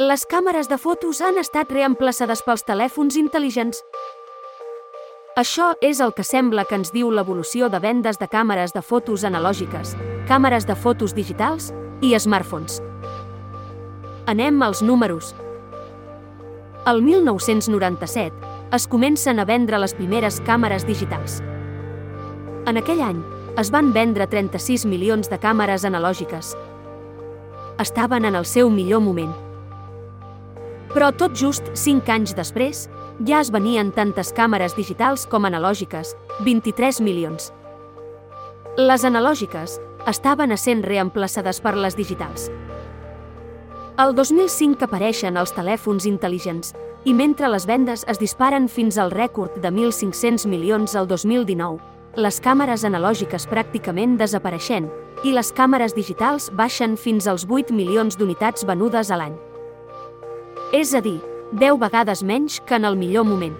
Les càmeres de fotos han estat reemplaçades pels telèfons intel·ligents. Això és el que sembla que ens diu l'evolució de vendes de càmeres de fotos analògiques, càmeres de fotos digitals i smartphones. Anem als números. El 1997 es comencen a vendre les primeres càmeres digitals. En aquell any, es van vendre 36 milions de càmeres analògiques. Estaven en el seu millor moment. Però tot just 5 anys després, ja es venien tantes càmeres digitals com analògiques, 23 milions. Les analògiques estaven essent reemplaçades per les digitals. El 2005 apareixen els telèfons intel·ligents i mentre les vendes es disparen fins al rècord de 1.500 milions al 2019, les càmeres analògiques pràcticament desapareixent i les càmeres digitals baixen fins als 8 milions d'unitats venudes a l'any. És a dir, 10 vegades menys que en el millor moment.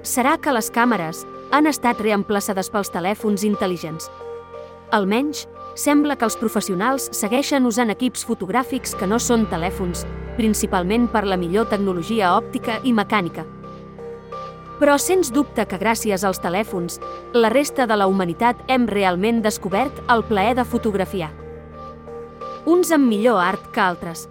Serà que les càmeres han estat reemplaçades pels telèfons intel·ligents? Almenys, sembla que els professionals segueixen usant equips fotogràfics que no són telèfons, principalment per la millor tecnologia òptica i mecànica. Però sens dubte que gràcies als telèfons, la resta de la humanitat hem realment descobert el plaer de fotografiar. Uns amb millor art que altres.